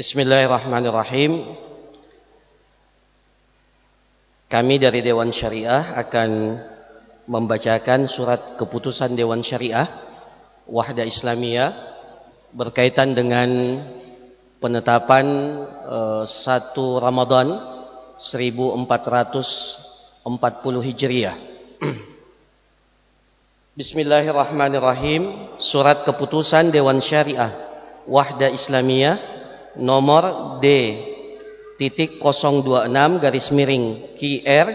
Bismillahirrahmanirrahim. Kami dari Dewan Syariah akan membacakan surat keputusan Dewan Syariah Wahda Islamiyah berkaitan dengan penetapan uh, satu Ramadan 1440 Hijriah. Bismillahirrahmanirrahim. Surat keputusan Dewan Syariah Wahda Islamiyah nomor D. Titik 026 garis miring QR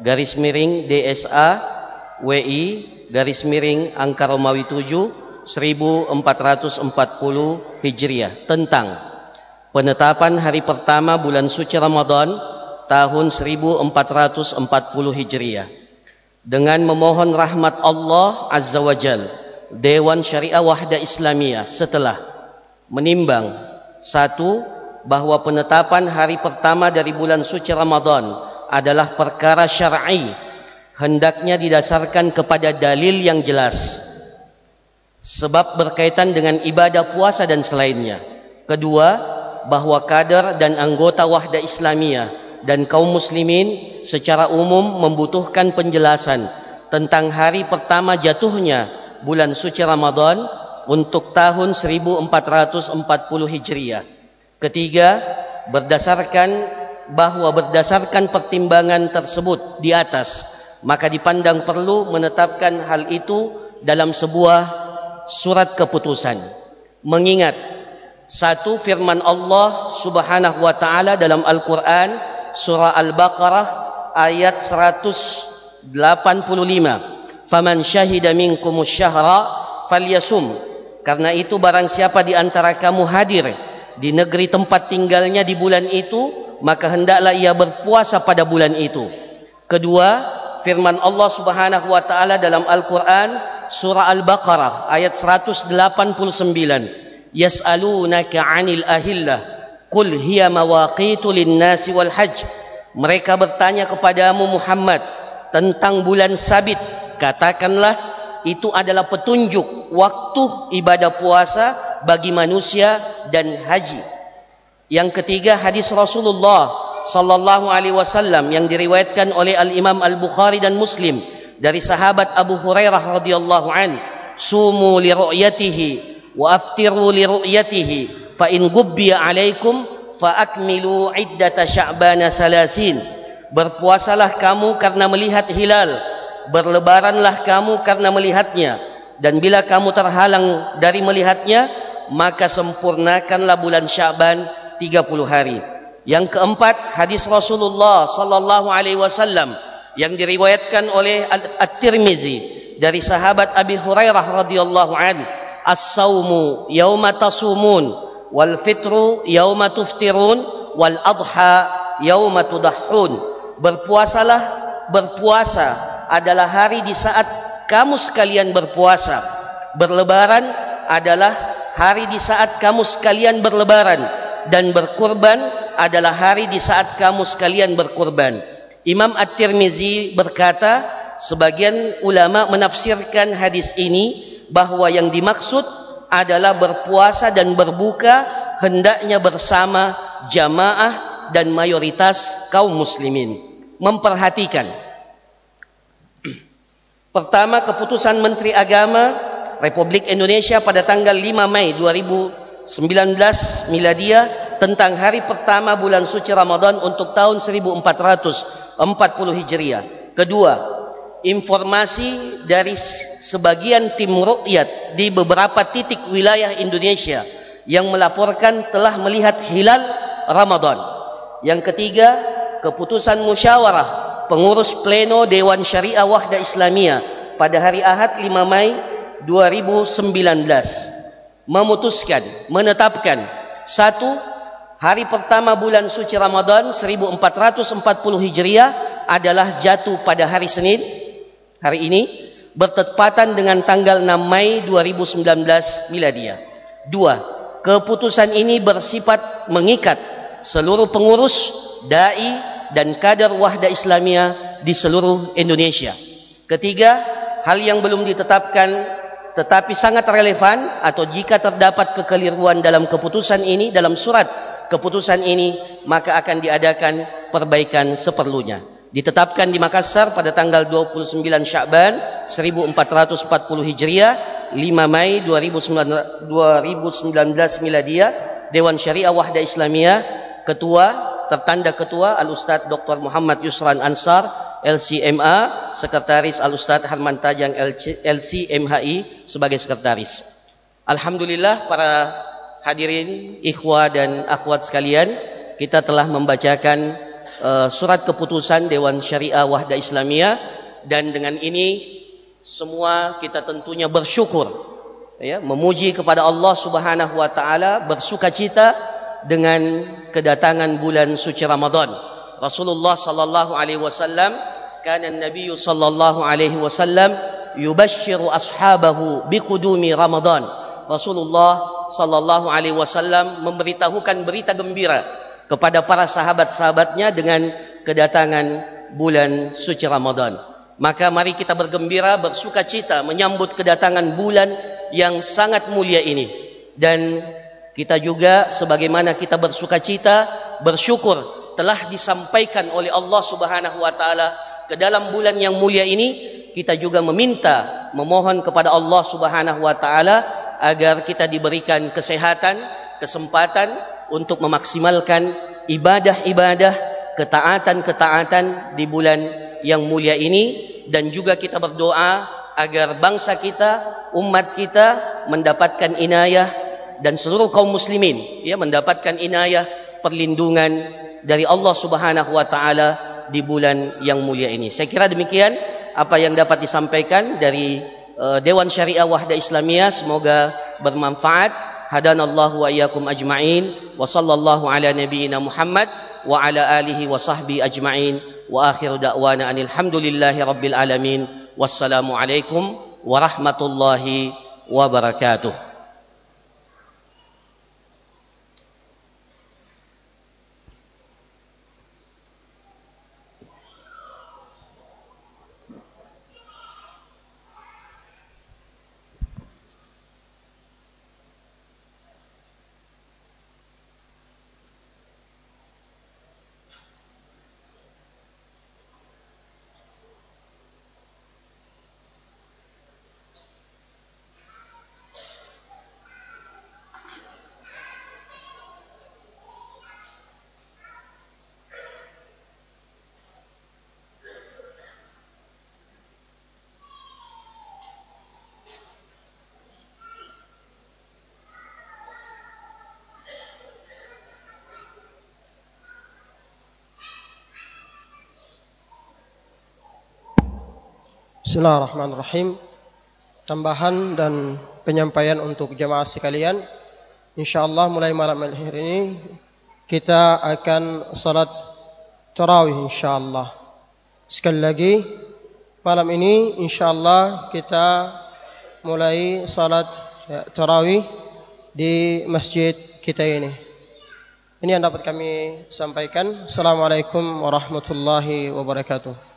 garis miring DSA WI garis miring angka Romawi 7 1440 Hijriah. Tentang penetapan hari pertama bulan suci Ramadan tahun 1440 Hijriah. Dengan memohon rahmat Allah Azza wa Jal Dewan Syariah Wahda Islamiyah setelah menimbang satu, bahwa penetapan hari pertama dari bulan suci Ramadan adalah perkara syar'i, hendaknya didasarkan kepada dalil yang jelas. Sebab berkaitan dengan ibadah puasa dan selainnya. Kedua, bahwa kader dan anggota wahda Islamiyah dan kaum muslimin secara umum membutuhkan penjelasan tentang hari pertama jatuhnya bulan suci Ramadan untuk tahun 1440 Hijriah. Ketiga, berdasarkan bahwa berdasarkan pertimbangan tersebut di atas, maka dipandang perlu menetapkan hal itu dalam sebuah surat keputusan. Mengingat satu firman Allah Subhanahu wa taala dalam Al-Qur'an surah Al-Baqarah ayat 185. Faman syahida minkumus syahra falyasum Karena itu barang siapa di antara kamu hadir di negeri tempat tinggalnya di bulan itu, maka hendaklah ia berpuasa pada bulan itu. Kedua, firman Allah Subhanahu wa taala dalam Al-Qur'an surah Al-Baqarah ayat 189. Yas'alunaka 'anil ahillah qul hiya mawaqitu lin-nasi wal hajj. Mereka bertanya kepadamu Muhammad tentang bulan sabit. Katakanlah itu adalah petunjuk waktu ibadah puasa bagi manusia dan haji. Yang ketiga hadis Rasulullah sallallahu alaihi wasallam yang diriwayatkan oleh Al Imam Al Bukhari dan Muslim dari sahabat Abu Hurairah radhiyallahu an, "Sumu li ru'yatihi wa aftiru li ru'yatihi fa in gubbiya alaikum fa akmilu iddata sya'ban salasin." Berpuasalah kamu karena melihat hilal berlebaranlah kamu karena melihatnya dan bila kamu terhalang dari melihatnya maka sempurnakanlah bulan Syaban 30 hari. Yang keempat hadis Rasulullah sallallahu alaihi wasallam yang diriwayatkan oleh At-Tirmizi dari sahabat Abi Hurairah radhiyallahu an as-saumu yauma tasumun wal fitru yauma tuftirun wal adha yauma tudahhun berpuasalah berpuasa adalah hari di saat kamu sekalian berpuasa. Berlebaran adalah hari di saat kamu sekalian berlebaran dan berkurban adalah hari di saat kamu sekalian berkurban. Imam At-Tirmizi berkata, sebagian ulama menafsirkan hadis ini bahwa yang dimaksud adalah berpuasa dan berbuka hendaknya bersama jamaah dan mayoritas kaum muslimin. Memperhatikan Pertama, keputusan Menteri Agama Republik Indonesia pada tanggal 5 Mei 2019 miladia tentang hari pertama bulan suci Ramadan untuk tahun 1440 Hijriah. Kedua, informasi dari sebagian tim rukyat di beberapa titik wilayah Indonesia yang melaporkan telah melihat hilal Ramadan. Yang ketiga, keputusan musyawarah pengurus pleno Dewan Syariah Wahda Islamiyah pada hari Ahad 5 Mei 2019 memutuskan menetapkan satu hari pertama bulan suci Ramadan 1440 Hijriah adalah jatuh pada hari Senin hari ini bertepatan dengan tanggal 6 Mei 2019 miladiah. Dua, keputusan ini bersifat mengikat seluruh pengurus, dai dan kader wahda Islamiyah di seluruh Indonesia. Ketiga, hal yang belum ditetapkan tetapi sangat relevan atau jika terdapat kekeliruan dalam keputusan ini dalam surat keputusan ini maka akan diadakan perbaikan seperlunya ditetapkan di Makassar pada tanggal 29 Syakban 1440 Hijriah 5 Mei 2019, 2019 Miladia Dewan Syariah Wahda Islamiyah Ketua tertanda Ketua Al Ustaz Dr. Muhammad Yusran Ansar LCMA Sekretaris Al Ustaz Harman Tajang LCMHI sebagai sekretaris Alhamdulillah para hadirin ikhwah dan akhwat sekalian kita telah membacakan uh, surat keputusan Dewan Syariah Wahda Islamiyah dan dengan ini semua kita tentunya bersyukur ya memuji kepada Allah Subhanahu wa taala bersukacita dengan kedatangan bulan suci Ramadan. Rasulullah sallallahu alaihi wasallam kana Nabi sallallahu alaihi wasallam yubashshiru ashabahu biqudumi Ramadan. Rasulullah sallallahu alaihi wasallam memberitahukan berita gembira kepada para sahabat-sahabatnya dengan kedatangan bulan suci Ramadan. Maka mari kita bergembira bersukacita menyambut kedatangan bulan yang sangat mulia ini. Dan kita juga sebagaimana kita bersukacita bersyukur telah disampaikan oleh Allah Subhanahu wa taala ke dalam bulan yang mulia ini kita juga meminta memohon kepada Allah Subhanahu wa taala agar kita diberikan kesehatan kesempatan untuk memaksimalkan ibadah-ibadah ketaatan-ketaatan di bulan yang mulia ini. Dan juga kita berdoa agar bangsa kita, umat kita mendapatkan inayah dan seluruh kaum muslimin ya mendapatkan inayah perlindungan dari Allah Subhanahu wa taala di bulan yang mulia ini. Saya kira demikian apa yang dapat disampaikan dari uh, Dewan Syariah Wahda Islamiyah semoga bermanfaat. Hadanallahu wa iyyakum ajma'in wa sallallahu ala nabiyyina Muhammad wa ala alihi wa sahbihi ajma'in wa akhiru da'wana anil rabbil alamin. Wassalamu alaikum warahmatullahi wabarakatuh. Bismillahirrahmanirrahim. Tambahan dan penyampaian untuk jemaah sekalian. Insyaallah mulai malam hari ini kita akan salat tarawih insyaallah. Sekali lagi malam ini insyaallah kita mulai salat ya, tarawih di masjid kita ini. Ini yang dapat kami sampaikan. Assalamualaikum warahmatullahi wabarakatuh.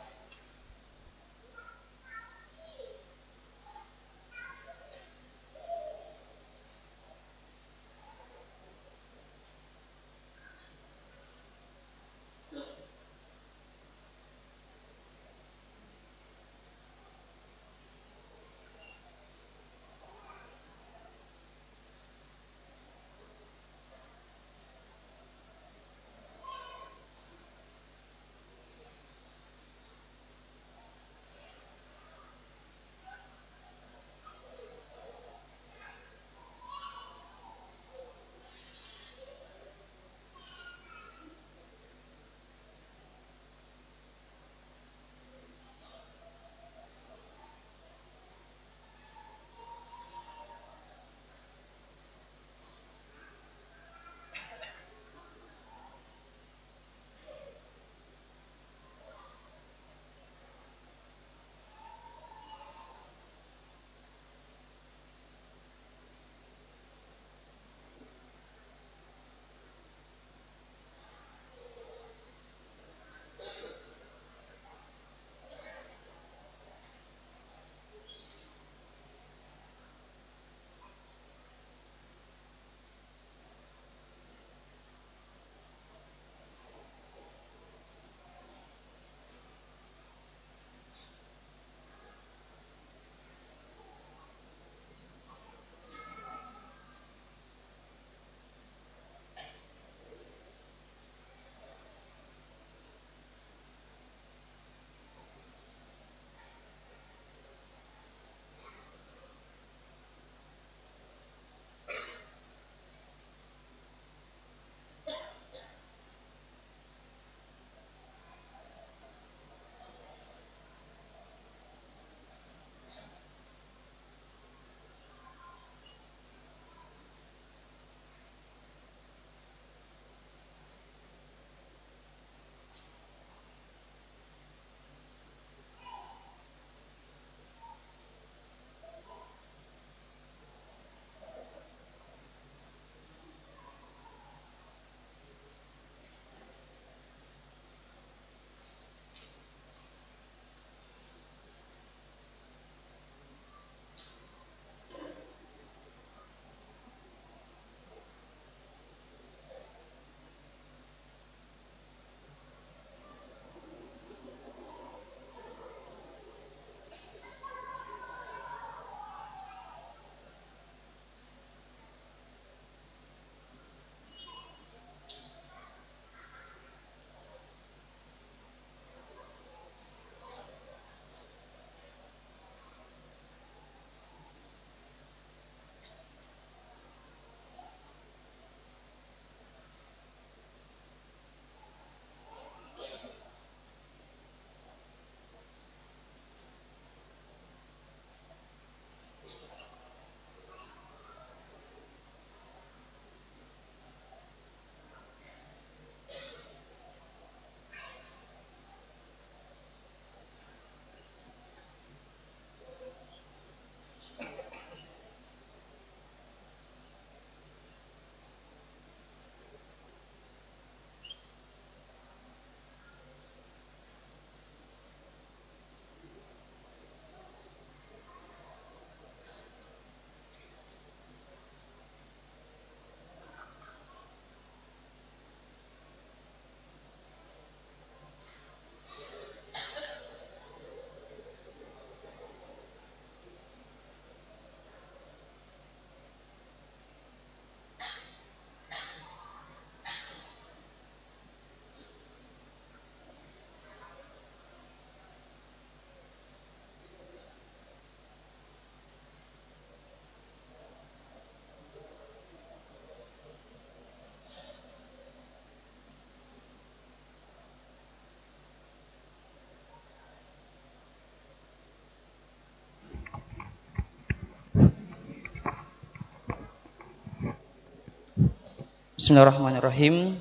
Bismillahirrahmanirrahim.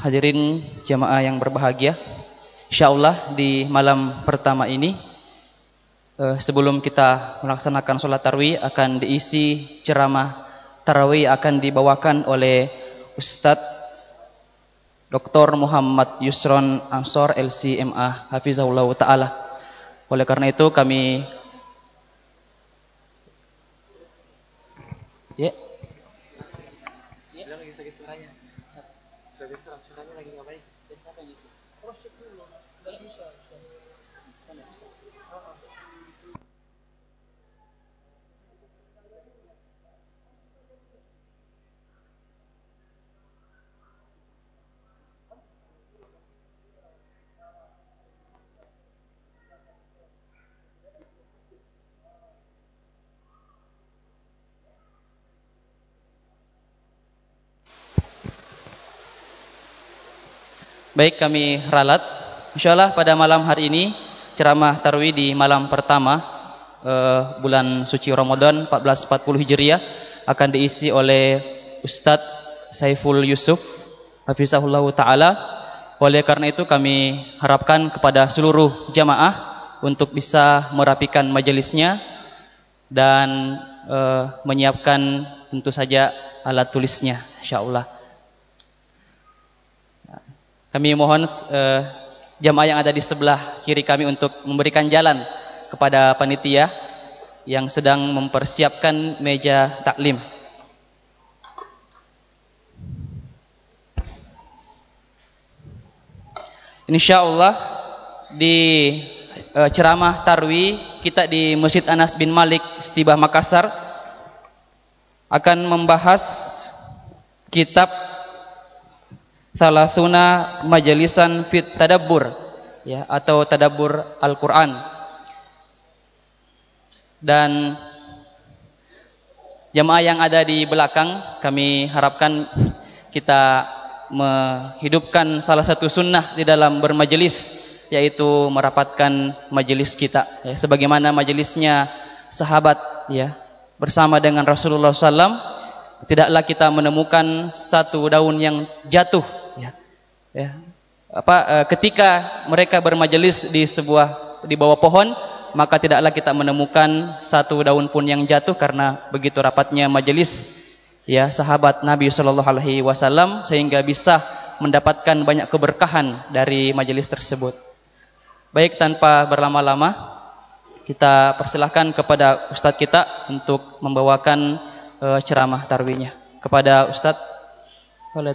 Hadirin jamaah yang berbahagia. Insyaallah di malam pertama ini eh, sebelum kita melaksanakan sholat tarawih akan diisi ceramah tarawih akan dibawakan oleh Ustadz Dr. Muhammad Yusron Ansor LCMA Hafizahullah Ta'ala. Oleh karena itu kami Ya. interesa Baik kami ralat. Insyaallah pada malam hari ini ceramah tarwi di malam pertama uh, bulan suci Ramadan 1440 Hijriah akan diisi oleh Ustadz Saiful Yusuf Hafizahullah Ta'ala. Oleh karena itu kami harapkan kepada seluruh jamaah untuk bisa merapikan majelisnya dan uh, menyiapkan tentu saja alat tulisnya insyaallah. Kami mohon uh, jamaah yang ada di sebelah kiri kami untuk memberikan jalan kepada panitia yang sedang mempersiapkan meja taklim. Insya Allah di uh, ceramah tarwi kita di Masjid Anas bin Malik Setibah Makassar akan membahas kitab salasuna majalisan fit tadabbur ya atau tadabbur Al-Qur'an. Dan jemaah yang ada di belakang kami harapkan kita menghidupkan salah satu sunnah di dalam bermajelis yaitu merapatkan majelis kita ya, sebagaimana majelisnya sahabat ya bersama dengan Rasulullah SAW tidaklah kita menemukan satu daun yang jatuh Ya. Apa e, ketika mereka bermajelis di sebuah di bawah pohon, maka tidaklah kita menemukan satu daun pun yang jatuh karena begitu rapatnya majelis ya sahabat Nabi Shallallahu alaihi wasallam sehingga bisa mendapatkan banyak keberkahan dari majelis tersebut. Baik tanpa berlama-lama, kita persilahkan kepada Ustadz kita untuk membawakan e, ceramah tarwinya Kepada Ustadz, Oleh.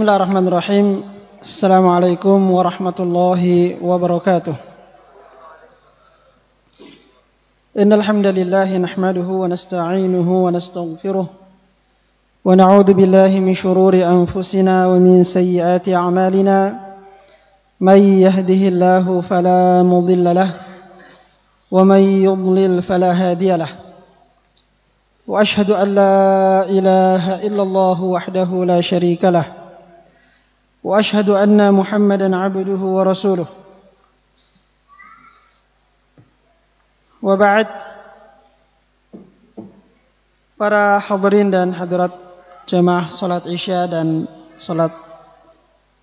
Bismillahirrahmanirrahim. Assalamualaikum warahmatullahi wabarakatuh. Innal hamdalillah nahmaduhu wa nasta'inuhu wa nastaghfiruh wa na'udzu billahi min shururi anfusina wa min sayyiati a'malina. May yahdihillahu fala mudilla lah wa may yudlil fala hadiya. Wa ashhadu an la ilaha illallah wahdahu la sharika lah. واشهد ان محمدا عبده ورسوله وبعد para hadirin dan hadirat jemaah salat Isya dan salat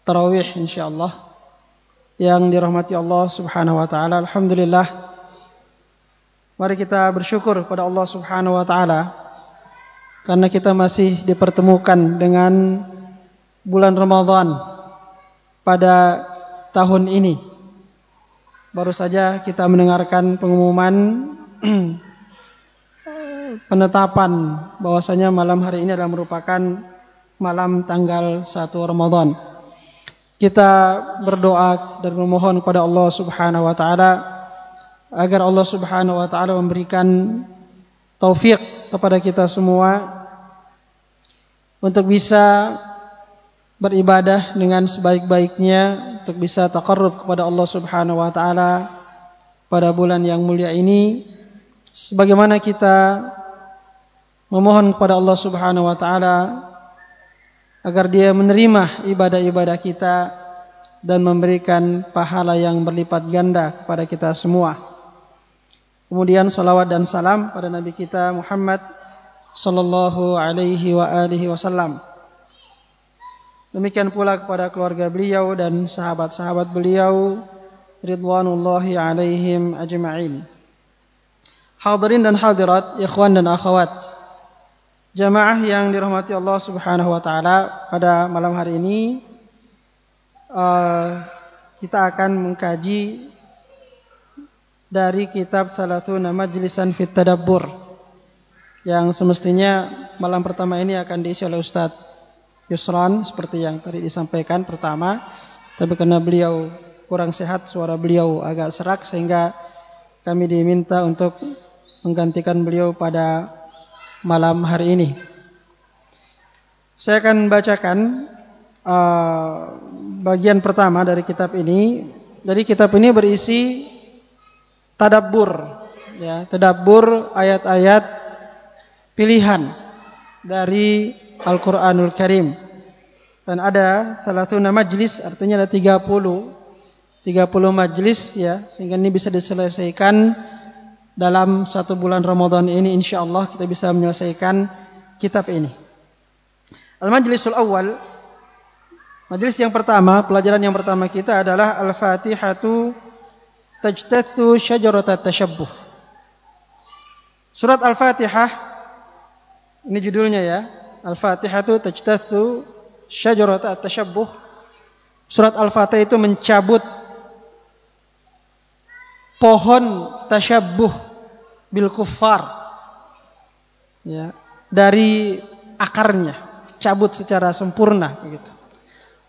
tarawih insyaallah yang dirahmati Allah Subhanahu wa taala alhamdulillah mari kita bersyukur pada Allah Subhanahu wa taala karena kita masih dipertemukan dengan bulan Ramadan pada tahun ini. Baru saja kita mendengarkan pengumuman penetapan bahwasanya malam hari ini adalah merupakan malam tanggal 1 Ramadan. Kita berdoa dan memohon kepada Allah Subhanahu wa taala agar Allah Subhanahu wa taala memberikan taufik kepada kita semua untuk bisa beribadah dengan sebaik-baiknya untuk bisa takarrub kepada Allah Subhanahu wa taala pada bulan yang mulia ini sebagaimana kita memohon kepada Allah Subhanahu wa taala agar Dia menerima ibadah-ibadah kita dan memberikan pahala yang berlipat ganda kepada kita semua. Kemudian salawat dan salam pada Nabi kita Muhammad sallallahu alaihi wa alihi wasallam. Demikian pula kepada keluarga beliau dan sahabat-sahabat beliau ridwanullahi alaihim ajma'in. Hadirin dan hadirat, ikhwan dan akhwat. Jamaah yang dirahmati Allah Subhanahu wa taala, pada malam hari ini uh, kita akan mengkaji dari kitab Salatuna Majlisan Fit Tadabbur yang semestinya malam pertama ini akan diisi oleh Ustadz Yusran seperti yang tadi disampaikan pertama tapi karena beliau kurang sehat suara beliau agak serak sehingga kami diminta untuk menggantikan beliau pada malam hari ini. Saya akan bacakan uh, bagian pertama dari kitab ini. Jadi kitab ini berisi tadabbur, ya, tadabbur ayat-ayat pilihan dari Al-Qur'anul Karim. Dan ada salah satu majlis, artinya ada 30 30 majlis ya, sehingga ini bisa diselesaikan dalam satu bulan Ramadan ini insya Allah kita bisa menyelesaikan kitab ini. Al-Majlisul Awal Majlis yang pertama, pelajaran yang pertama kita adalah Al-Fatihatu Tajtathu Syajarat Tashabbuh. Surat Al-Fatihah ini judulnya ya. Al-Fatihatu Tajtathu Syajarat Tashabbuh. Surat Al-Fatihah itu mencabut pohon tashabbuh bil kuffar ya dari akarnya cabut secara sempurna begitu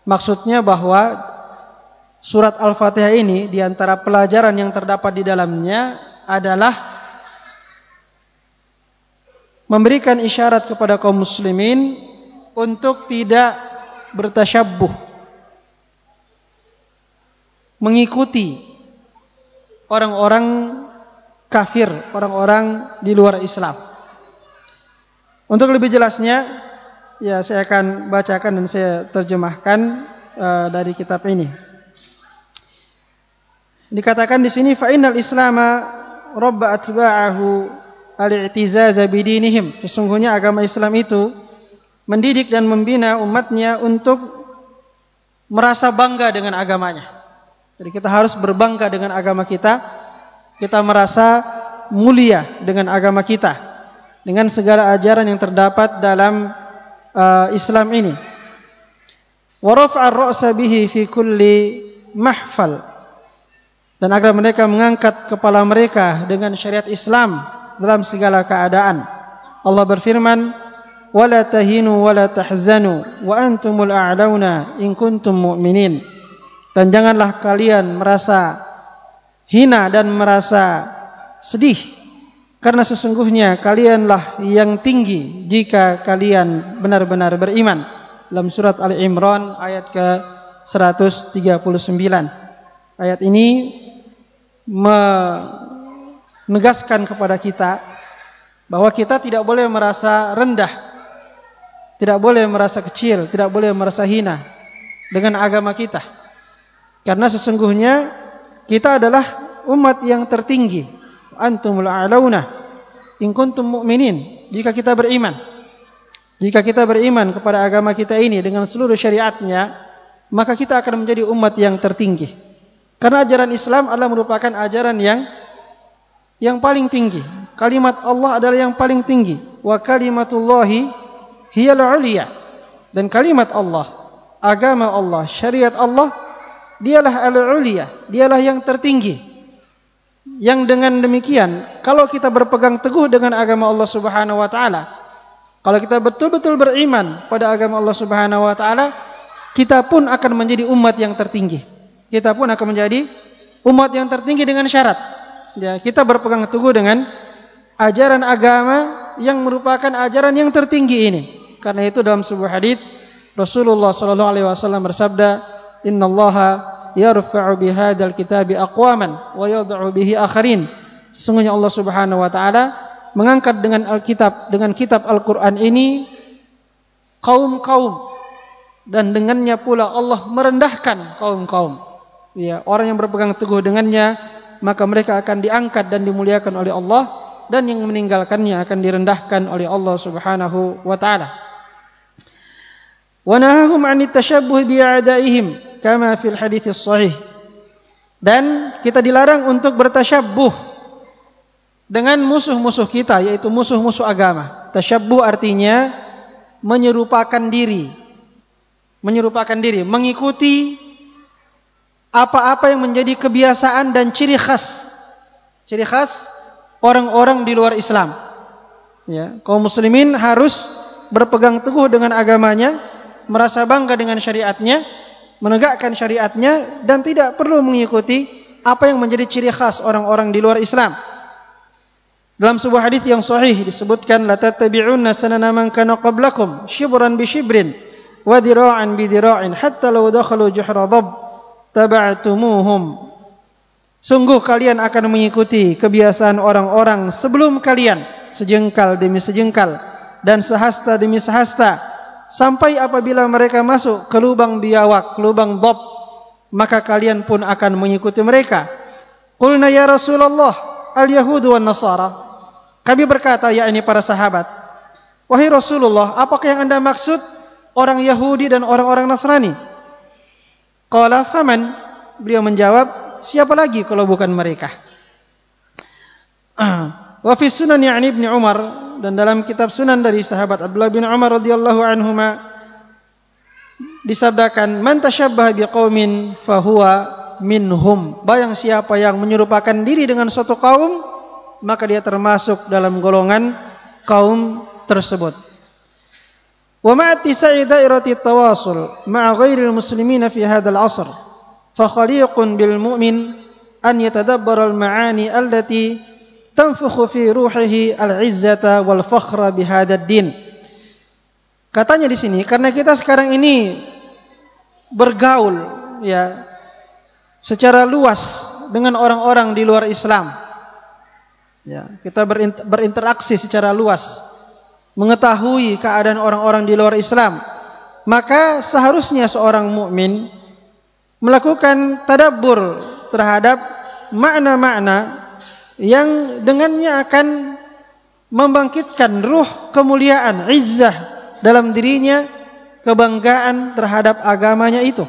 maksudnya bahwa surat al-fatihah ini di antara pelajaran yang terdapat di dalamnya adalah memberikan isyarat kepada kaum muslimin untuk tidak bertasyabbuh mengikuti orang-orang kafir, orang-orang di luar Islam. Untuk lebih jelasnya, ya saya akan bacakan dan saya terjemahkan uh, dari kitab ini. Dikatakan di sini fa'inal islama rabba atba'ahu al-i'tizaz bidinihim. Sesungguhnya agama Islam itu mendidik dan membina umatnya untuk merasa bangga dengan agamanya. Jadi kita harus berbangga dengan agama kita kita merasa mulia dengan agama kita dengan segala ajaran yang terdapat dalam uh, Islam ini wa raf'a ar-ra'sa bihi fi kulli mahfal dan agar mereka mengangkat kepala mereka dengan syariat Islam dalam segala keadaan. Allah berfirman wala tahinu wala tahzanu wa antumul a'launa in kuntum mu'minin. Dan janganlah kalian merasa hina dan merasa sedih karena sesungguhnya kalianlah yang tinggi jika kalian benar-benar beriman. Dalam surat Ali Imran ayat ke 139 ayat ini menegaskan kepada kita bahwa kita tidak boleh merasa rendah tidak boleh merasa kecil tidak boleh merasa hina dengan agama kita karena sesungguhnya kita adalah umat yang tertinggi. Antumul a'launa in kuntum mu'minin. Jika kita beriman. Jika kita beriman kepada agama kita ini dengan seluruh syariatnya, maka kita akan menjadi umat yang tertinggi. Karena ajaran Islam adalah merupakan ajaran yang yang paling tinggi. Kalimat Allah adalah yang paling tinggi. Wa kalimatullahi hiyal uliya. Dan kalimat Allah, agama Allah, syariat Allah dialah al-ulia, dialah yang tertinggi. yang dengan demikian kalau kita berpegang teguh dengan agama Allah Subhanahu wa taala kalau kita betul-betul beriman pada agama Allah Subhanahu wa taala kita pun akan menjadi umat yang tertinggi kita pun akan menjadi umat yang tertinggi dengan syarat ya kita berpegang teguh dengan ajaran agama yang merupakan ajaran yang tertinggi ini karena itu dalam sebuah hadis Rasulullah sallallahu alaihi wasallam bersabda innallaha yarfa'u bihadzal kitabi aqwaman wa yad'u bihi akharin. Sesungguhnya Allah Subhanahu wa taala mengangkat dengan Alkitab dengan kitab Al-Qur'an ini kaum-kaum dan dengannya pula Allah merendahkan kaum-kaum. Ya, orang yang berpegang teguh dengannya maka mereka akan diangkat dan dimuliakan oleh Allah dan yang meninggalkannya akan direndahkan oleh Allah Subhanahu wa taala. Wa nahahum 'anit tashabbuh bi'adaihim kama fil hadits sahih. Dan kita dilarang untuk bertasyabbuh dengan musuh-musuh kita yaitu musuh-musuh agama. Tasyabbuh artinya menyerupakan diri. Menyerupakan diri, mengikuti apa-apa yang menjadi kebiasaan dan ciri khas. Ciri khas orang-orang di luar Islam. Ya, kaum muslimin harus berpegang teguh dengan agamanya, merasa bangga dengan syariatnya menegakkan syariatnya dan tidak perlu mengikuti apa yang menjadi ciri khas orang-orang di luar Islam. Dalam sebuah hadis yang sahih disebutkan la tattabi'unna sanana man kana qablakum shibran bi shibrin wa dira'an bi dira'in hatta law dakhalu juhra dhab taba'tumuhum. Sungguh kalian akan mengikuti kebiasaan orang-orang sebelum kalian sejengkal demi sejengkal dan sehasta demi sehasta sampai apabila mereka masuk ke lubang biawak, lubang dob, maka kalian pun akan mengikuti mereka. Qulna ya Rasulullah, al-Yahud wa Nasara. Kami berkata, yakni para sahabat, Wahai Rasulullah, apakah yang anda maksud orang Yahudi dan orang-orang Nasrani? Qala faman, beliau menjawab, siapa lagi kalau bukan mereka? Wa fi sunan ya'ni Ibnu Umar dan dalam kitab sunan dari sahabat Abdullah bin Umar radhiyallahu anhuma disabdakan man tasyabbaha biqaumin fahuwa minhum. Bayang siapa yang menyerupakan diri dengan suatu kaum maka dia termasuk dalam golongan kaum tersebut ma'a ghairil muslimina fi hadzal 'asr fa khaliqun bil mu'min an yatadabbara al ma'ani allati tanfukhu fi ruhihi al-izzata wal fakhra bihadad din. Katanya di sini karena kita sekarang ini bergaul ya secara luas dengan orang-orang di luar Islam. Ya, kita berinter berinteraksi secara luas, mengetahui keadaan orang-orang di luar Islam. Maka seharusnya seorang mukmin melakukan tadabbur terhadap makna-makna yang dengannya akan membangkitkan ruh kemuliaan, izzah dalam dirinya, kebanggaan terhadap agamanya itu.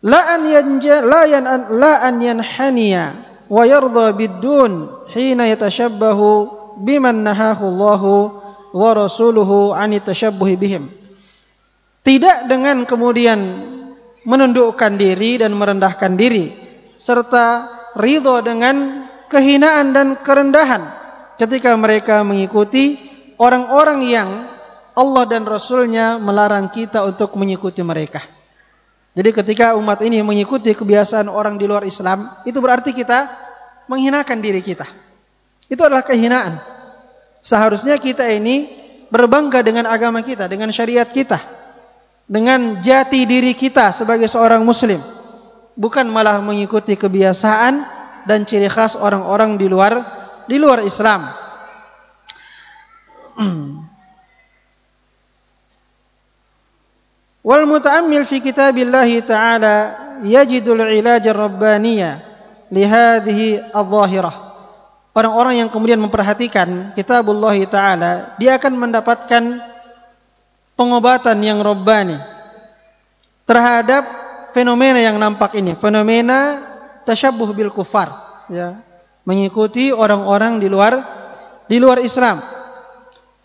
La an yanja la an yanhaniya wa yarda bidun hina yatashabbahu biman nahahu Allah wa rasuluhu an tashabbuhi bihim. Tidak dengan kemudian menundukkan diri dan merendahkan diri serta ridho dengan kehinaan dan kerendahan ketika mereka mengikuti orang-orang yang Allah dan Rasulnya melarang kita untuk mengikuti mereka. Jadi ketika umat ini mengikuti kebiasaan orang di luar Islam, itu berarti kita menghinakan diri kita. Itu adalah kehinaan. Seharusnya kita ini berbangga dengan agama kita, dengan syariat kita, dengan jati diri kita sebagai seorang muslim. Bukan malah mengikuti kebiasaan dan ciri khas orang-orang di luar di luar Islam. Wal muta'ammil fi kitabillah ta'ala yajidul ilaj ar-rabbaniyah li hadhihi adh-dhahirah. Orang-orang yang kemudian memperhatikan kitabullah ta'ala, dia akan mendapatkan pengobatan yang rabbani terhadap fenomena yang nampak ini, fenomena tasyabuh bil kufar ya. Mengikuti orang-orang di luar di luar Islam.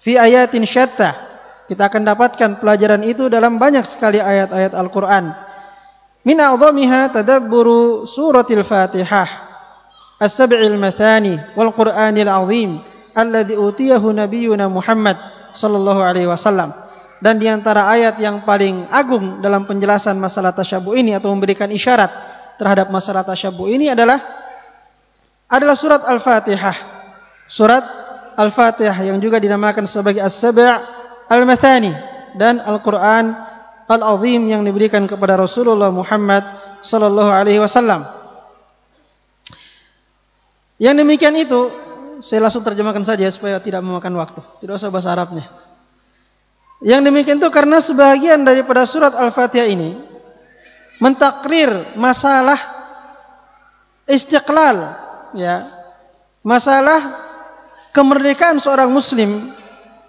Fi ayatin syatta. Kita akan dapatkan pelajaran itu dalam banyak sekali ayat-ayat Al-Qur'an. Min a'dhamiha tadabburu suratil Fatihah mathani wal Qur'anil azim alladhi utiyahu nabiyyuna Muhammad sallallahu alaihi wasallam. Dan di antara ayat yang paling agung dalam penjelasan masalah tasyabuh ini atau memberikan isyarat terhadap masalah tasyabuh ini adalah adalah surat Al-Fatihah. Surat Al-Fatihah yang juga dinamakan sebagai As-Sab' Al-Mathani dan Al-Qur'an Al-Azim yang diberikan kepada Rasulullah Muhammad sallallahu alaihi wasallam. Yang demikian itu saya langsung terjemahkan saja supaya tidak memakan waktu. Tidak usah bahasa Arabnya. Yang demikian itu karena sebagian daripada surat Al-Fatihah ini mentakrir masalah istiqlal ya. Masalah kemerdekaan seorang muslim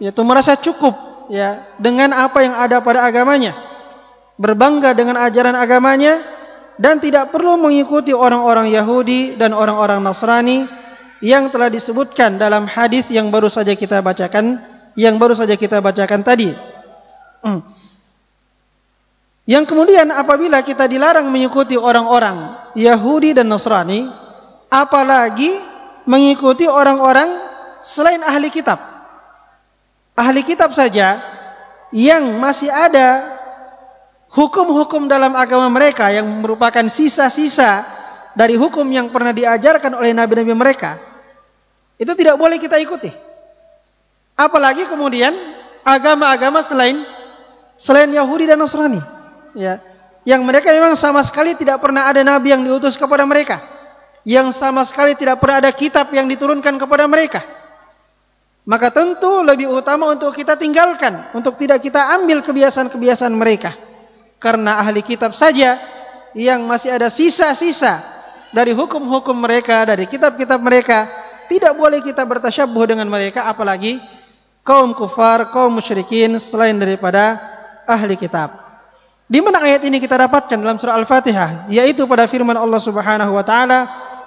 yaitu merasa cukup ya dengan apa yang ada pada agamanya. Berbangga dengan ajaran agamanya dan tidak perlu mengikuti orang-orang Yahudi dan orang-orang Nasrani yang telah disebutkan dalam hadis yang baru saja kita bacakan yang baru saja kita bacakan tadi. Hmm. Yang kemudian apabila kita dilarang mengikuti orang-orang Yahudi dan Nasrani, apalagi mengikuti orang-orang selain ahli kitab. Ahli kitab saja yang masih ada hukum-hukum dalam agama mereka yang merupakan sisa-sisa dari hukum yang pernah diajarkan oleh nabi-nabi mereka. Itu tidak boleh kita ikuti. Apalagi kemudian agama-agama selain selain Yahudi dan Nasrani, ya. Yang mereka memang sama sekali tidak pernah ada nabi yang diutus kepada mereka. Yang sama sekali tidak pernah ada kitab yang diturunkan kepada mereka. Maka tentu lebih utama untuk kita tinggalkan, untuk tidak kita ambil kebiasaan-kebiasaan mereka. Karena ahli kitab saja yang masih ada sisa-sisa dari hukum-hukum mereka, dari kitab-kitab mereka, tidak boleh kita bertasyabuh dengan mereka apalagi kaum kufar, kaum musyrikin selain daripada ahli kitab. Di mana ayat ini kita dapatkan dalam surah Al-Fatihah, yaitu pada firman Allah Subhanahu wa taala,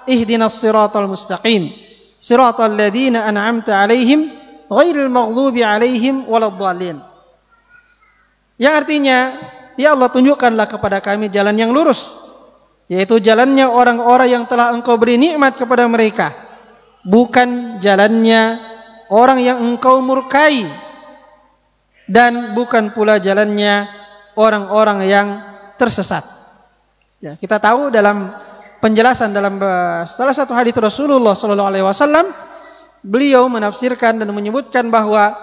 "Ihdinas siratal mustaqim, siratal ladzina an'amta 'alaihim, ghairil maghdubi 'alaihim waladdallin." Yang artinya, ya Allah tunjukkanlah kepada kami jalan yang lurus, yaitu jalannya orang-orang yang telah Engkau beri nikmat kepada mereka, bukan jalannya orang yang engkau murkai dan bukan pula jalannya orang-orang yang tersesat. Ya, kita tahu dalam penjelasan dalam uh, salah satu hadis Rasulullah sallallahu alaihi wasallam beliau menafsirkan dan menyebutkan bahwa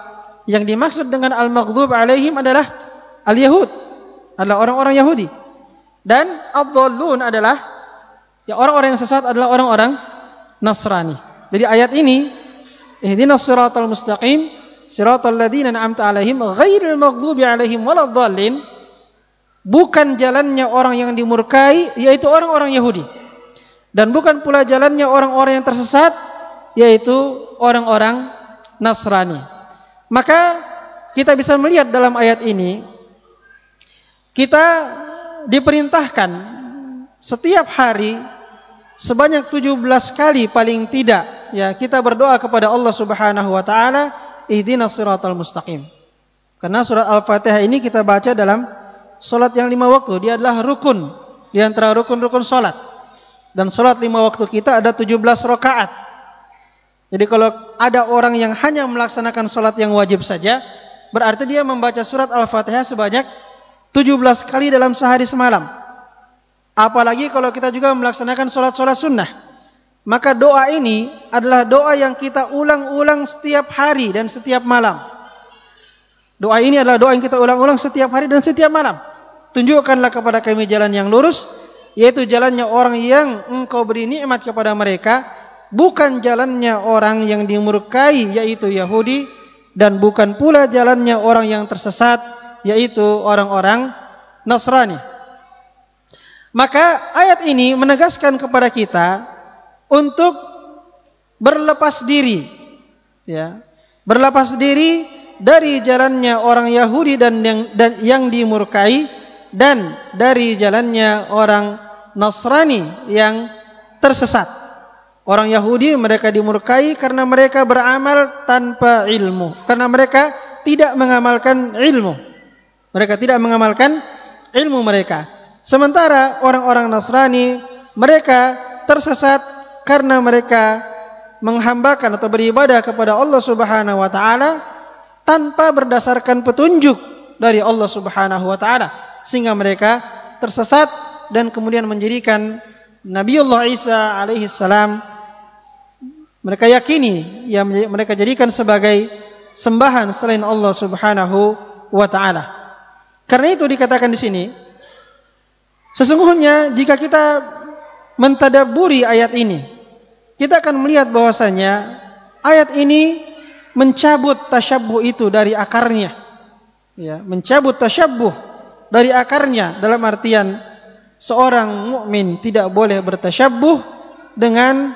yang dimaksud dengan al-maghdub alaihim adalah al-yahud, adalah orang-orang Yahudi. Dan ad-dhallun adalah ya orang-orang yang sesat adalah orang-orang Nasrani. Jadi ayat ini Ihdinas siratal mustaqim siratal ladzina an'amta 'alaihim ghairil maghdubi 'alaihim waladdallin bukan jalannya orang yang dimurkai yaitu orang-orang Yahudi dan bukan pula jalannya orang-orang yang tersesat yaitu orang-orang Nasrani. Maka kita bisa melihat dalam ayat ini kita diperintahkan setiap hari sebanyak 17 kali paling tidak ya kita berdoa kepada Allah Subhanahu wa taala ihdinas siratal mustaqim. Karena surat Al-Fatihah ini kita baca dalam salat yang lima waktu, dia adalah rukun di antara rukun-rukun salat. Dan salat lima waktu kita ada 17 rakaat. Jadi kalau ada orang yang hanya melaksanakan salat yang wajib saja, berarti dia membaca surat Al-Fatihah sebanyak 17 kali dalam sehari semalam. Apalagi kalau kita juga melaksanakan salat-salat sunnah. Maka doa ini adalah doa yang kita ulang-ulang setiap hari dan setiap malam. Doa ini adalah doa yang kita ulang-ulang setiap hari dan setiap malam. Tunjukkanlah kepada kami jalan yang lurus, yaitu jalannya orang yang engkau beri nikmat kepada mereka, bukan jalannya orang yang dimurkai, yaitu Yahudi, dan bukan pula jalannya orang yang tersesat, yaitu orang-orang Nasrani. Maka ayat ini menegaskan kepada kita untuk berlepas diri ya berlepas diri dari jalannya orang Yahudi dan yang dan yang dimurkai dan dari jalannya orang Nasrani yang tersesat. Orang Yahudi mereka dimurkai karena mereka beramal tanpa ilmu, karena mereka tidak mengamalkan ilmu. Mereka tidak mengamalkan ilmu mereka. Sementara orang-orang Nasrani mereka tersesat karena mereka menghambakan atau beribadah kepada Allah Subhanahu wa taala tanpa berdasarkan petunjuk dari Allah Subhanahu wa taala sehingga mereka tersesat dan kemudian menjadikan Nabiullah Isa alaihi salam mereka yakini yang mereka jadikan sebagai sembahan selain Allah Subhanahu wa taala. Karena itu dikatakan di sini sesungguhnya jika kita mentadaburi ayat ini kita akan melihat bahwasanya ayat ini mencabut tasyabbuh itu dari akarnya. Ya, mencabut tasyabbuh dari akarnya dalam artian seorang mukmin tidak boleh bertasyabbuh dengan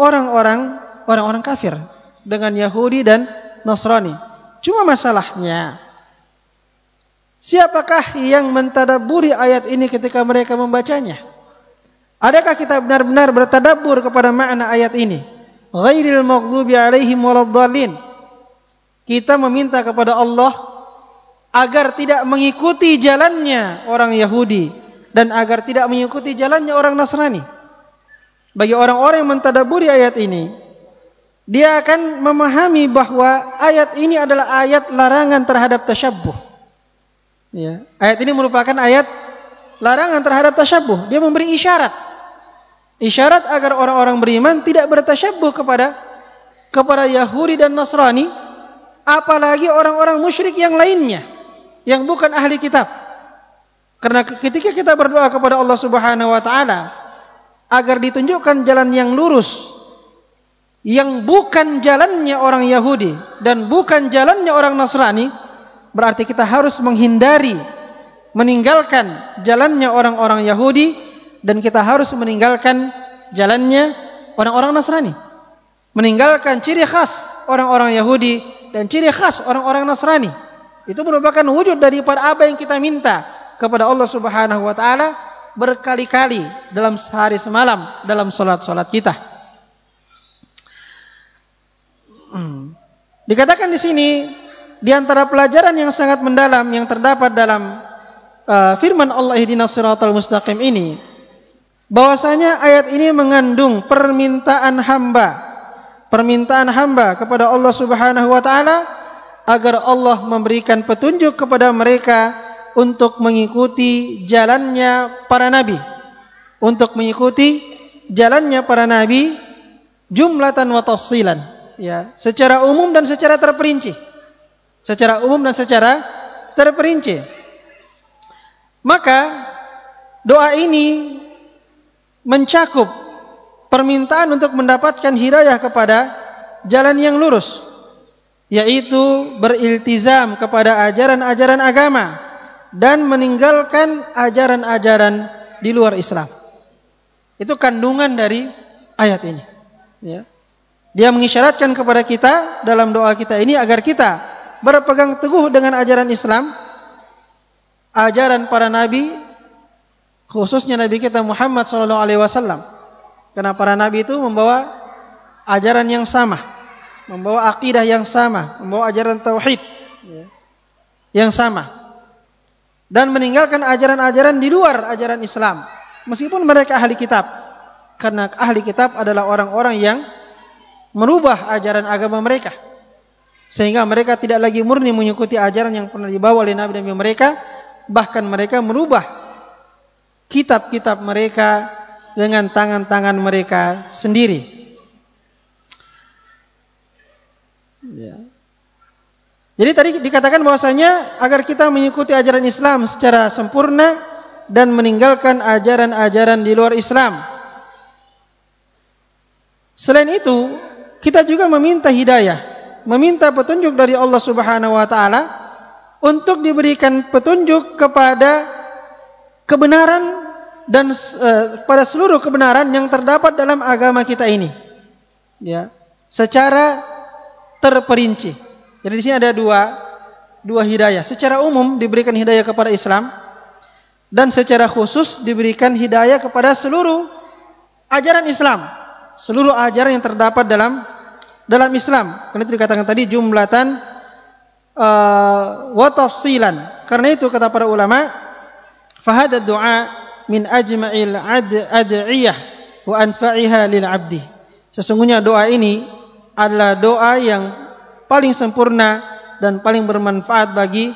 orang-orang orang-orang kafir, dengan Yahudi dan Nasrani. Cuma masalahnya siapakah yang mentadaburi ayat ini ketika mereka membacanya? Adakah kita benar-benar bertadabur kepada makna ayat ini? Ghairil maghdubi alaihim waladdallin. Kita meminta kepada Allah agar tidak mengikuti jalannya orang Yahudi dan agar tidak mengikuti jalannya orang Nasrani. Bagi orang-orang yang mentadaburi ayat ini, dia akan memahami bahwa ayat ini adalah ayat larangan terhadap tasyabbuh. Ya, ayat ini merupakan ayat larangan terhadap tasyabbuh. Dia memberi isyarat. Isyarat agar orang-orang beriman tidak bertasyabbuh kepada kepada Yahudi dan Nasrani, apalagi orang-orang musyrik yang lainnya yang bukan ahli kitab. Karena ketika kita berdoa kepada Allah Subhanahu wa taala agar ditunjukkan jalan yang lurus yang bukan jalannya orang Yahudi dan bukan jalannya orang Nasrani, berarti kita harus menghindari meninggalkan jalannya orang-orang Yahudi dan kita harus meninggalkan jalannya orang-orang Nasrani. Meninggalkan ciri khas orang-orang Yahudi dan ciri khas orang-orang Nasrani. Itu merupakan wujud daripada apa yang kita minta kepada Allah Subhanahu wa taala berkali-kali dalam sehari semalam dalam salat-salat kita. Hmm. Dikatakan di sini di antara pelajaran yang sangat mendalam yang terdapat dalam uh, firman Allah ihdinas siratal mustaqim ini bahwasanya ayat ini mengandung permintaan hamba. Permintaan hamba kepada Allah Subhanahu wa taala agar Allah memberikan petunjuk kepada mereka untuk mengikuti jalannya para nabi. Untuk mengikuti jalannya para nabi jumlatan wa tafsilan. Ya, secara umum dan secara terperinci. Secara umum dan secara terperinci. Maka doa ini mencakup permintaan untuk mendapatkan hidayah kepada jalan yang lurus yaitu beriltizam kepada ajaran-ajaran agama dan meninggalkan ajaran-ajaran di luar Islam. Itu kandungan dari ayat ini. Ya. Dia mengisyaratkan kepada kita dalam doa kita ini agar kita berpegang teguh dengan ajaran Islam, ajaran para nabi, khususnya Nabi kita Muhammad Sallallahu Alaihi Wasallam. Karena para nabi itu membawa ajaran yang sama, membawa akidah yang sama, membawa ajaran tauhid ya, yang sama, dan meninggalkan ajaran-ajaran di luar ajaran Islam, meskipun mereka ahli kitab. Karena ahli kitab adalah orang-orang yang merubah ajaran agama mereka sehingga mereka tidak lagi murni mengikuti ajaran yang pernah dibawa oleh nabi nabi mereka bahkan mereka merubah kitab-kitab mereka dengan tangan-tangan mereka sendiri ya. jadi tadi dikatakan bahwasanya agar kita mengikuti ajaran Islam secara sempurna dan meninggalkan ajaran-ajaran di luar Islam. Selain itu, kita juga meminta hidayah, meminta petunjuk dari Allah Subhanahu wa taala untuk diberikan petunjuk kepada kebenaran dan uh, pada seluruh kebenaran yang terdapat dalam agama kita ini. Ya, secara terperinci. Jadi di sini ada dua dua hidayah. Secara umum diberikan hidayah kepada Islam dan secara khusus diberikan hidayah kepada seluruh ajaran Islam, seluruh ajaran yang terdapat dalam dalam Islam. Karena itu dikatakan tadi jumlatan uh, wa. Karena itu kata para ulama, fahada doa min ajma'il ad ad'iyah wa anfa'iha lil 'abdi. Sesungguhnya doa ini adalah doa yang paling sempurna dan paling bermanfaat bagi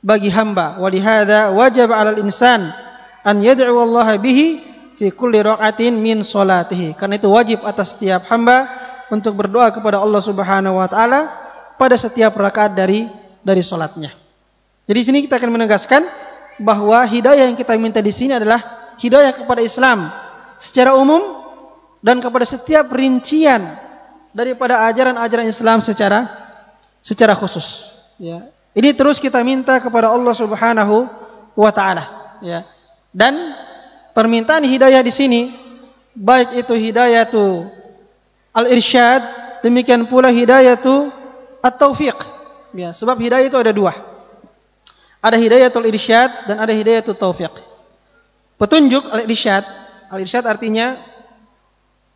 bagi hamba. Walihada wajib 'alal insan an yad'u Allah bihi fi kulli raqatin min salatihi. Karena itu wajib atas setiap hamba untuk berdoa kepada Allah Subhanahu wa taala pada setiap rakaat dari dari salatnya. Jadi sini kita akan menegaskan bahwa hidayah yang kita minta di sini adalah hidayah kepada Islam secara umum dan kepada setiap rincian daripada ajaran-ajaran Islam secara secara khusus. Ya. Ini terus kita minta kepada Allah Subhanahu wa taala, ya. Dan permintaan hidayah di sini baik itu hidayah tu al-irsyad, demikian pula hidayah tu at-taufiq. Ya, sebab hidayah itu ada dua. Ada hidayatul irsyad dan ada hidayatul taufiq. Petunjuk al-irsyad, al-irsyad artinya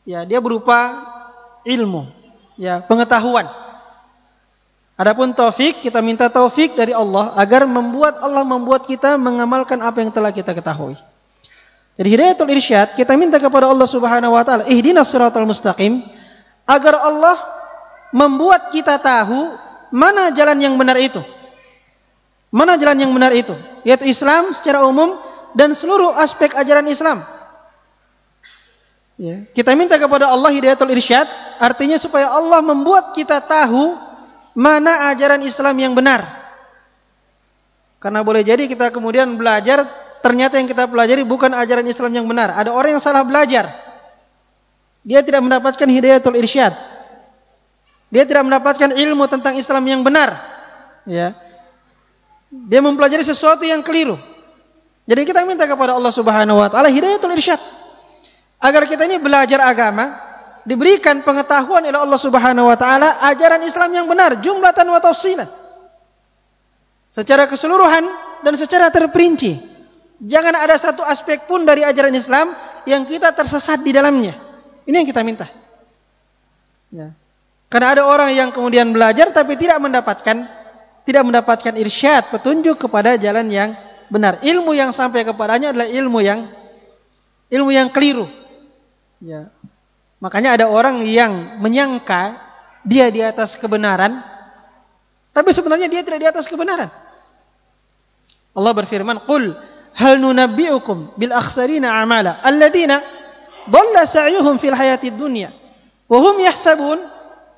ya dia berupa ilmu, ya, pengetahuan. Adapun taufik kita minta taufik dari Allah agar membuat Allah membuat kita mengamalkan apa yang telah kita ketahui. Jadi hidayatul irsyad kita minta kepada Allah Subhanahu wa taala, ihdinas siratal mustaqim agar Allah membuat kita tahu mana jalan yang benar itu. Mana jalan yang benar itu? Yaitu Islam secara umum dan seluruh aspek ajaran Islam. Ya. Kita minta kepada Allah hidayatul irsyad, artinya supaya Allah membuat kita tahu mana ajaran Islam yang benar. Karena boleh jadi kita kemudian belajar, ternyata yang kita pelajari bukan ajaran Islam yang benar. Ada orang yang salah belajar. Dia tidak mendapatkan hidayatul irsyad. Dia tidak mendapatkan ilmu tentang Islam yang benar. Ya. Dia mempelajari sesuatu yang keliru. Jadi kita minta kepada Allah Subhanahu wa taala hidayatul irsyad. Agar kita ini belajar agama, diberikan pengetahuan oleh Allah Subhanahu wa taala ajaran Islam yang benar, jumlatan wa tafsilan. Secara keseluruhan dan secara terperinci. Jangan ada satu aspek pun dari ajaran Islam yang kita tersesat di dalamnya. Ini yang kita minta. Ya. Karena ada orang yang kemudian belajar tapi tidak mendapatkan tidak mendapatkan irsyad, petunjuk kepada jalan yang benar. Ilmu yang sampai kepadanya adalah ilmu yang ilmu yang keliru. Ya. Makanya ada orang yang menyangka dia di atas kebenaran, tapi sebenarnya dia tidak di atas kebenaran. Allah berfirman, "Qul hal nunabbi'ukum bil akhsarina amala alladziina dhalla sa'yuhum fil hayatid dunya wa hum yahsabun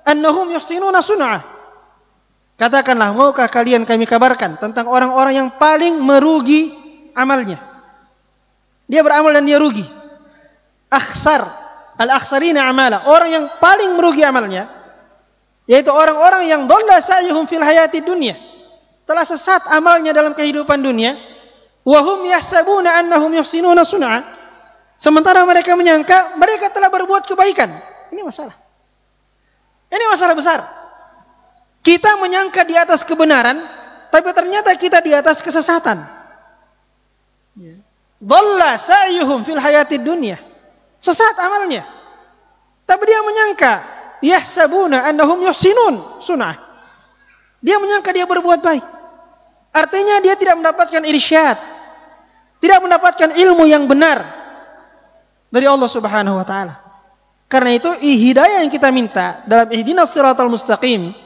annahum yuhsinuna sun'ah." Katakanlah, maukah kalian kami kabarkan tentang orang-orang yang paling merugi amalnya? Dia beramal dan dia rugi. Akhsar, al-akhsarina amala. Orang yang paling merugi amalnya, yaitu orang-orang yang dhalla sa'yuhum fil hayati dunia. Telah sesat amalnya dalam kehidupan dunia. Wahum yahsabuna annahum yuhsinuna sun'a. Sementara mereka menyangka mereka telah berbuat kebaikan. Ini masalah. Ini masalah besar. Kita menyangka di atas kebenaran, tapi ternyata kita di atas kesesatan. Ya. Dhalla sa'yuhum fil hayati dunia. Sesat amalnya. Tapi dia menyangka yahsabuna annahum yuhsinun sunah. Dia menyangka dia berbuat baik. Artinya dia tidak mendapatkan irsyad. Tidak mendapatkan ilmu yang benar dari Allah Subhanahu wa taala. Karena itu hidayah yang kita minta dalam ihdinas siratal mustaqim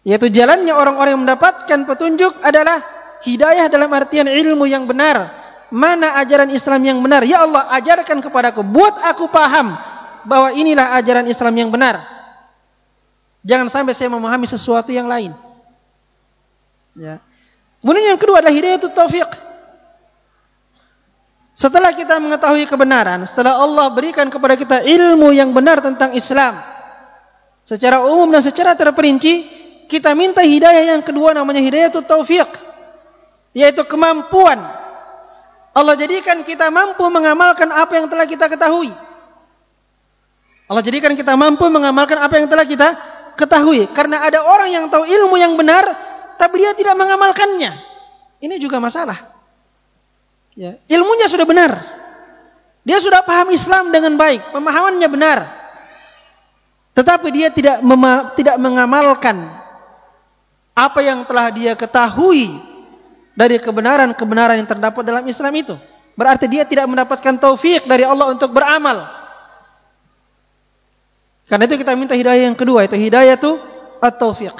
yaitu jalannya orang-orang yang mendapatkan petunjuk adalah hidayah dalam artian ilmu yang benar. Mana ajaran Islam yang benar? Ya Allah, ajarkan kepadaku, buat aku paham bahwa inilah ajaran Islam yang benar. Jangan sampai saya memahami sesuatu yang lain. Ya. Kemudian yang kedua adalah hidayah taufik. Setelah kita mengetahui kebenaran, setelah Allah berikan kepada kita ilmu yang benar tentang Islam, secara umum dan secara terperinci, kita minta hidayah yang kedua namanya hidayah itu taufik. Yaitu kemampuan. Allah jadikan kita mampu mengamalkan apa yang telah kita ketahui. Allah jadikan kita mampu mengamalkan apa yang telah kita ketahui. Karena ada orang yang tahu ilmu yang benar, tapi dia tidak mengamalkannya. Ini juga masalah. Ya. Ilmunya sudah benar. Dia sudah paham Islam dengan baik, pemahamannya benar. Tetapi dia tidak tidak mengamalkan apa yang telah dia ketahui dari kebenaran-kebenaran yang terdapat dalam Islam itu. berarti dia tidak mendapatkan taufik dari Allah untuk beramal. Karena itu kita minta hidayah yang kedua, itu hidayah itu at-taufiq.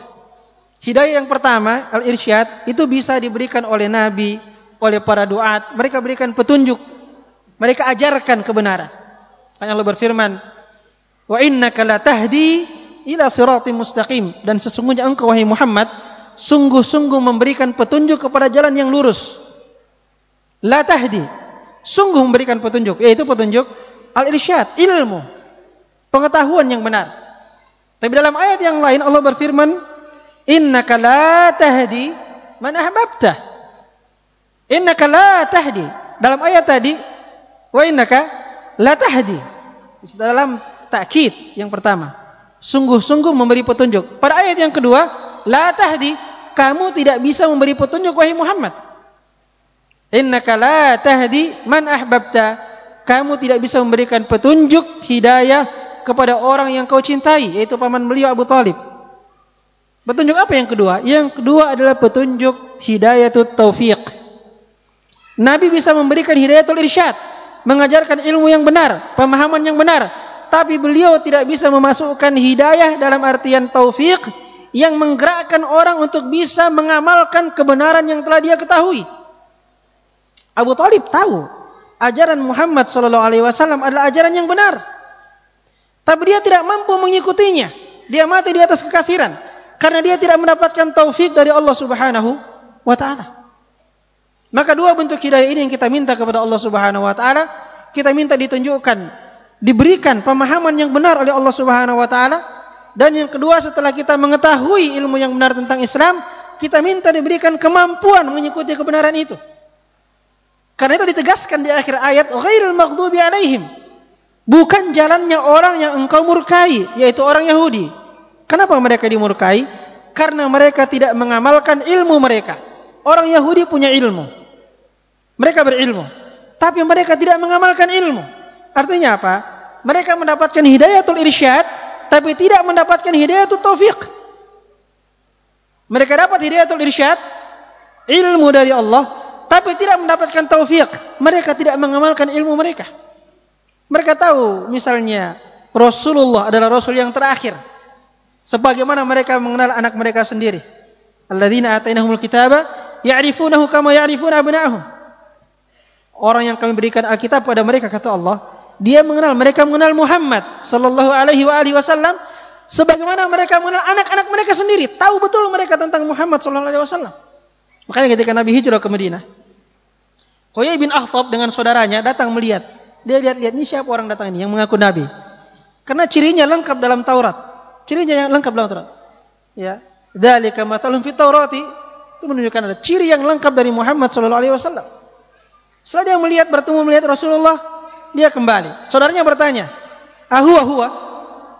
Hidayah yang pertama, al-irsyad, itu bisa diberikan oleh Nabi, oleh para duat. Mereka berikan petunjuk. Mereka ajarkan kebenaran. Hanya Allah berfirman, "Wa innaka la tahdi ila siratim mustaqim." Dan sesungguhnya engkau wahai Muhammad sungguh-sungguh memberikan petunjuk kepada jalan yang lurus. La tahdi. Sungguh memberikan petunjuk, yaitu petunjuk al-irsyad, ilmu, pengetahuan yang benar. Tapi dalam ayat yang lain Allah berfirman, "Innaka la tahdi man ahbabta." Innaka la tahdi. Dalam ayat tadi, wa innaka la tahdi. Dalam takkid yang pertama, sungguh-sungguh memberi petunjuk. Pada ayat yang kedua, la tahdi, kamu tidak bisa memberi petunjuk wahai Muhammad. Innaka la tahdi man ahbabta. Kamu tidak bisa memberikan petunjuk hidayah kepada orang yang kau cintai, yaitu paman beliau Abu Talib. Petunjuk apa yang kedua? Yang kedua adalah petunjuk hidayatut taufiq Nabi bisa memberikan hidayatul irsyad, mengajarkan ilmu yang benar, pemahaman yang benar, tapi beliau tidak bisa memasukkan hidayah dalam artian taufik yang menggerakkan orang untuk bisa mengamalkan kebenaran yang telah dia ketahui. Abu Talib tahu ajaran Muhammad Shallallahu Alaihi Wasallam adalah ajaran yang benar, tapi dia tidak mampu mengikutinya. Dia mati di atas kekafiran karena dia tidak mendapatkan taufik dari Allah Subhanahu wa taala. Maka dua bentuk hidayah ini yang kita minta kepada Allah Subhanahu wa taala, kita minta ditunjukkan, diberikan pemahaman yang benar oleh Allah Subhanahu wa taala dan yang kedua setelah kita mengetahui ilmu yang benar tentang Islam, kita minta diberikan kemampuan mengikuti kebenaran itu. Karena itu ditegaskan di akhir ayat ghairul maghdubi alaihim. Bukan jalannya orang yang engkau murkai, yaitu orang Yahudi. Kenapa mereka dimurkai? Karena mereka tidak mengamalkan ilmu mereka. Orang Yahudi punya ilmu. Mereka berilmu, tapi mereka tidak mengamalkan ilmu. Artinya apa? Mereka mendapatkan hidayatul irsyad, tapi tidak mendapatkan hidayatul taufik. Mereka dapat hidayatul irsyad, ilmu dari Allah, tapi tidak mendapatkan taufik. Mereka tidak mengamalkan ilmu mereka. Mereka tahu misalnya Rasulullah adalah Rasul yang terakhir. Sebagaimana mereka mengenal anak mereka sendiri. Alladzina atainahumul kitaba ya'rifunahu kama ya'rifuna abna'ahum. Orang yang kami berikan Alkitab pada mereka kata Allah, dia mengenal mereka mengenal Muhammad sallallahu alaihi wa alihi wasallam sebagaimana mereka mengenal anak-anak mereka sendiri, tahu betul mereka tentang Muhammad sallallahu alaihi wasallam. Makanya ketika Nabi hijrah ke Madinah, Huyai bin Akhtab dengan saudaranya datang melihat. Dia lihat-lihat ini siapa orang datang ini yang mengaku nabi. Karena cirinya lengkap dalam Taurat. Cirinya yang lengkap dalam Taurat. Ya, dzalika matalun fit Taurati itu menunjukkan ada ciri yang lengkap dari Muhammad sallallahu alaihi wasallam. Setelah dia melihat bertemu melihat Rasulullah, dia kembali. Saudaranya bertanya, "Ahua huwa?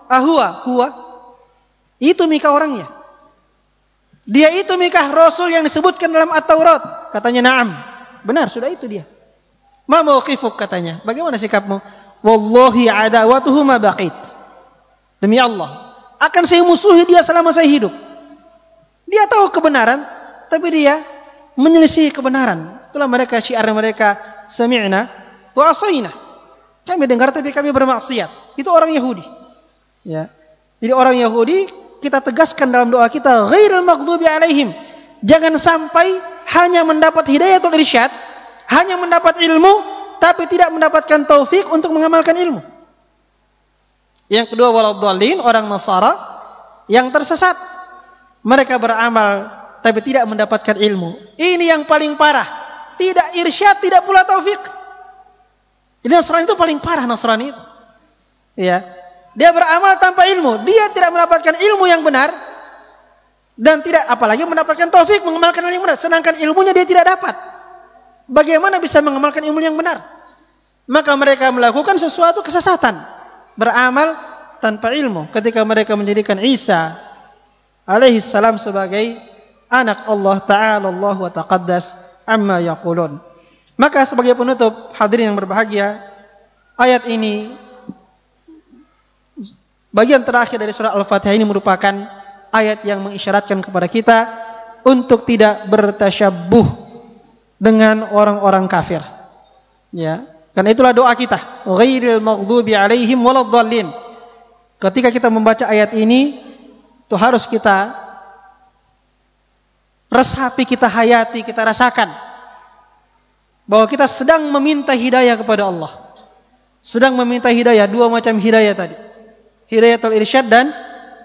Ahua huwa?" Itu Mika orangnya. Dia itu Mika Rasul yang disebutkan dalam At-Taurat. Katanya, "Na'am." Benar, sudah itu dia. Ma mauqifuk katanya. Bagaimana sikapmu? Wallahi adawatuhu ma baqit. Demi Allah, akan saya musuhi dia selama saya hidup. Dia tahu kebenaran, tapi dia menyelisih kebenaran. Itulah mereka syiar mereka sami'na wa asayna. Kami dengar tapi kami bermaksiat. Itu orang Yahudi. Ya. Jadi orang Yahudi kita tegaskan dalam doa kita ghairil maghdubi alaihim. Jangan sampai hanya mendapat hidayatul irsyad, hanya mendapat ilmu tapi tidak mendapatkan taufik untuk mengamalkan ilmu. Yang kedua waladhdallin orang Nasara yang tersesat. Mereka beramal tapi tidak mendapatkan ilmu. Ini yang paling parah tidak irsyad, tidak pula taufik. Jadi Nasrani itu paling parah Nasrani itu. Ya. Dia beramal tanpa ilmu, dia tidak mendapatkan ilmu yang benar dan tidak apalagi mendapatkan taufik mengamalkan ilmu yang benar, sedangkan ilmunya dia tidak dapat. Bagaimana bisa mengamalkan ilmu yang benar? Maka mereka melakukan sesuatu kesesatan, beramal tanpa ilmu ketika mereka menjadikan Isa alaihi salam sebagai anak Allah taala Allah wa taqaddas amma yaqulun. Maka sebagai penutup hadirin yang berbahagia, ayat ini bagian terakhir dari surah Al-Fatihah ini merupakan ayat yang mengisyaratkan kepada kita untuk tidak bertasyabuh dengan orang-orang kafir. Ya, karena itulah doa kita. Ghairil maghdubi alaihim. Ketika kita membaca ayat ini, itu harus kita resapi, kita hayati, kita rasakan bahwa kita sedang meminta hidayah kepada Allah. Sedang meminta hidayah, dua macam hidayah tadi. Hidayatul irsyad dan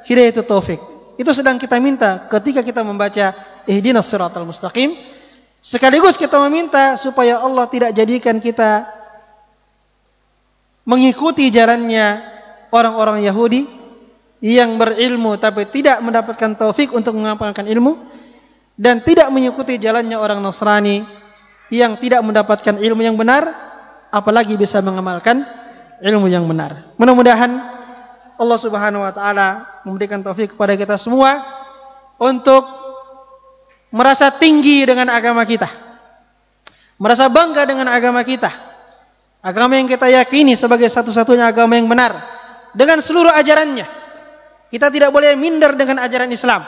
hidayatul taufik. Itu sedang kita minta ketika kita membaca ihdinas siratal mustaqim. Sekaligus kita meminta supaya Allah tidak jadikan kita mengikuti jalannya orang-orang Yahudi yang berilmu tapi tidak mendapatkan taufik untuk mengamalkan ilmu dan tidak mengikuti jalannya orang Nasrani yang tidak mendapatkan ilmu yang benar apalagi bisa mengamalkan ilmu yang benar. Mudah-mudahan Allah Subhanahu wa taala memberikan taufik kepada kita semua untuk merasa tinggi dengan agama kita. Merasa bangga dengan agama kita Agama yang kita yakini sebagai satu-satunya agama yang benar dengan seluruh ajarannya. Kita tidak boleh minder dengan ajaran Islam.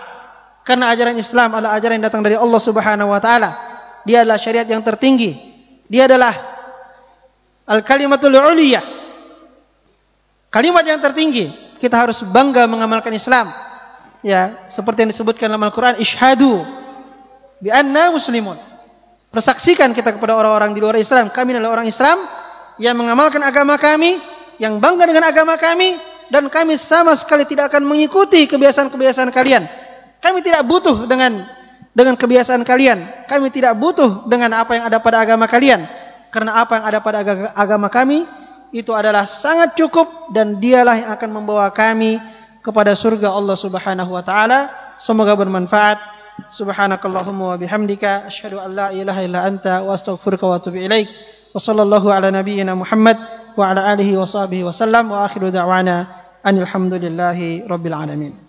Karena ajaran Islam adalah ajaran yang datang dari Allah Subhanahu wa taala. Dia adalah syariat yang tertinggi. Dia adalah al-kalimatul uliyah. Kalimat yang tertinggi. Kita harus bangga mengamalkan Islam. Ya, seperti yang disebutkan dalam Al-Qur'an, isyhadu bi anna muslimun. Persaksikan kita kepada orang-orang di luar Islam, kami adalah orang Islam yang mengamalkan agama kami, yang bangga dengan agama kami, dan kami sama sekali tidak akan mengikuti kebiasaan-kebiasaan kalian. Kami tidak butuh dengan dengan kebiasaan kalian. Kami tidak butuh dengan apa yang ada pada agama kalian. Karena apa yang ada pada agama kami itu adalah sangat cukup dan dialah yang akan membawa kami kepada surga Allah Subhanahu wa taala. Semoga bermanfaat. Subhanakallahumma wa bihamdika asyhadu an la ilaha illa anta wa astaghfiruka wa atubu ilaik. Wa sallallahu ala nabiyyina Muhammad wa ala alihi wa sahbihi wa sallam wa akhiru da'wana anil hamdulillahi rabbil alamin.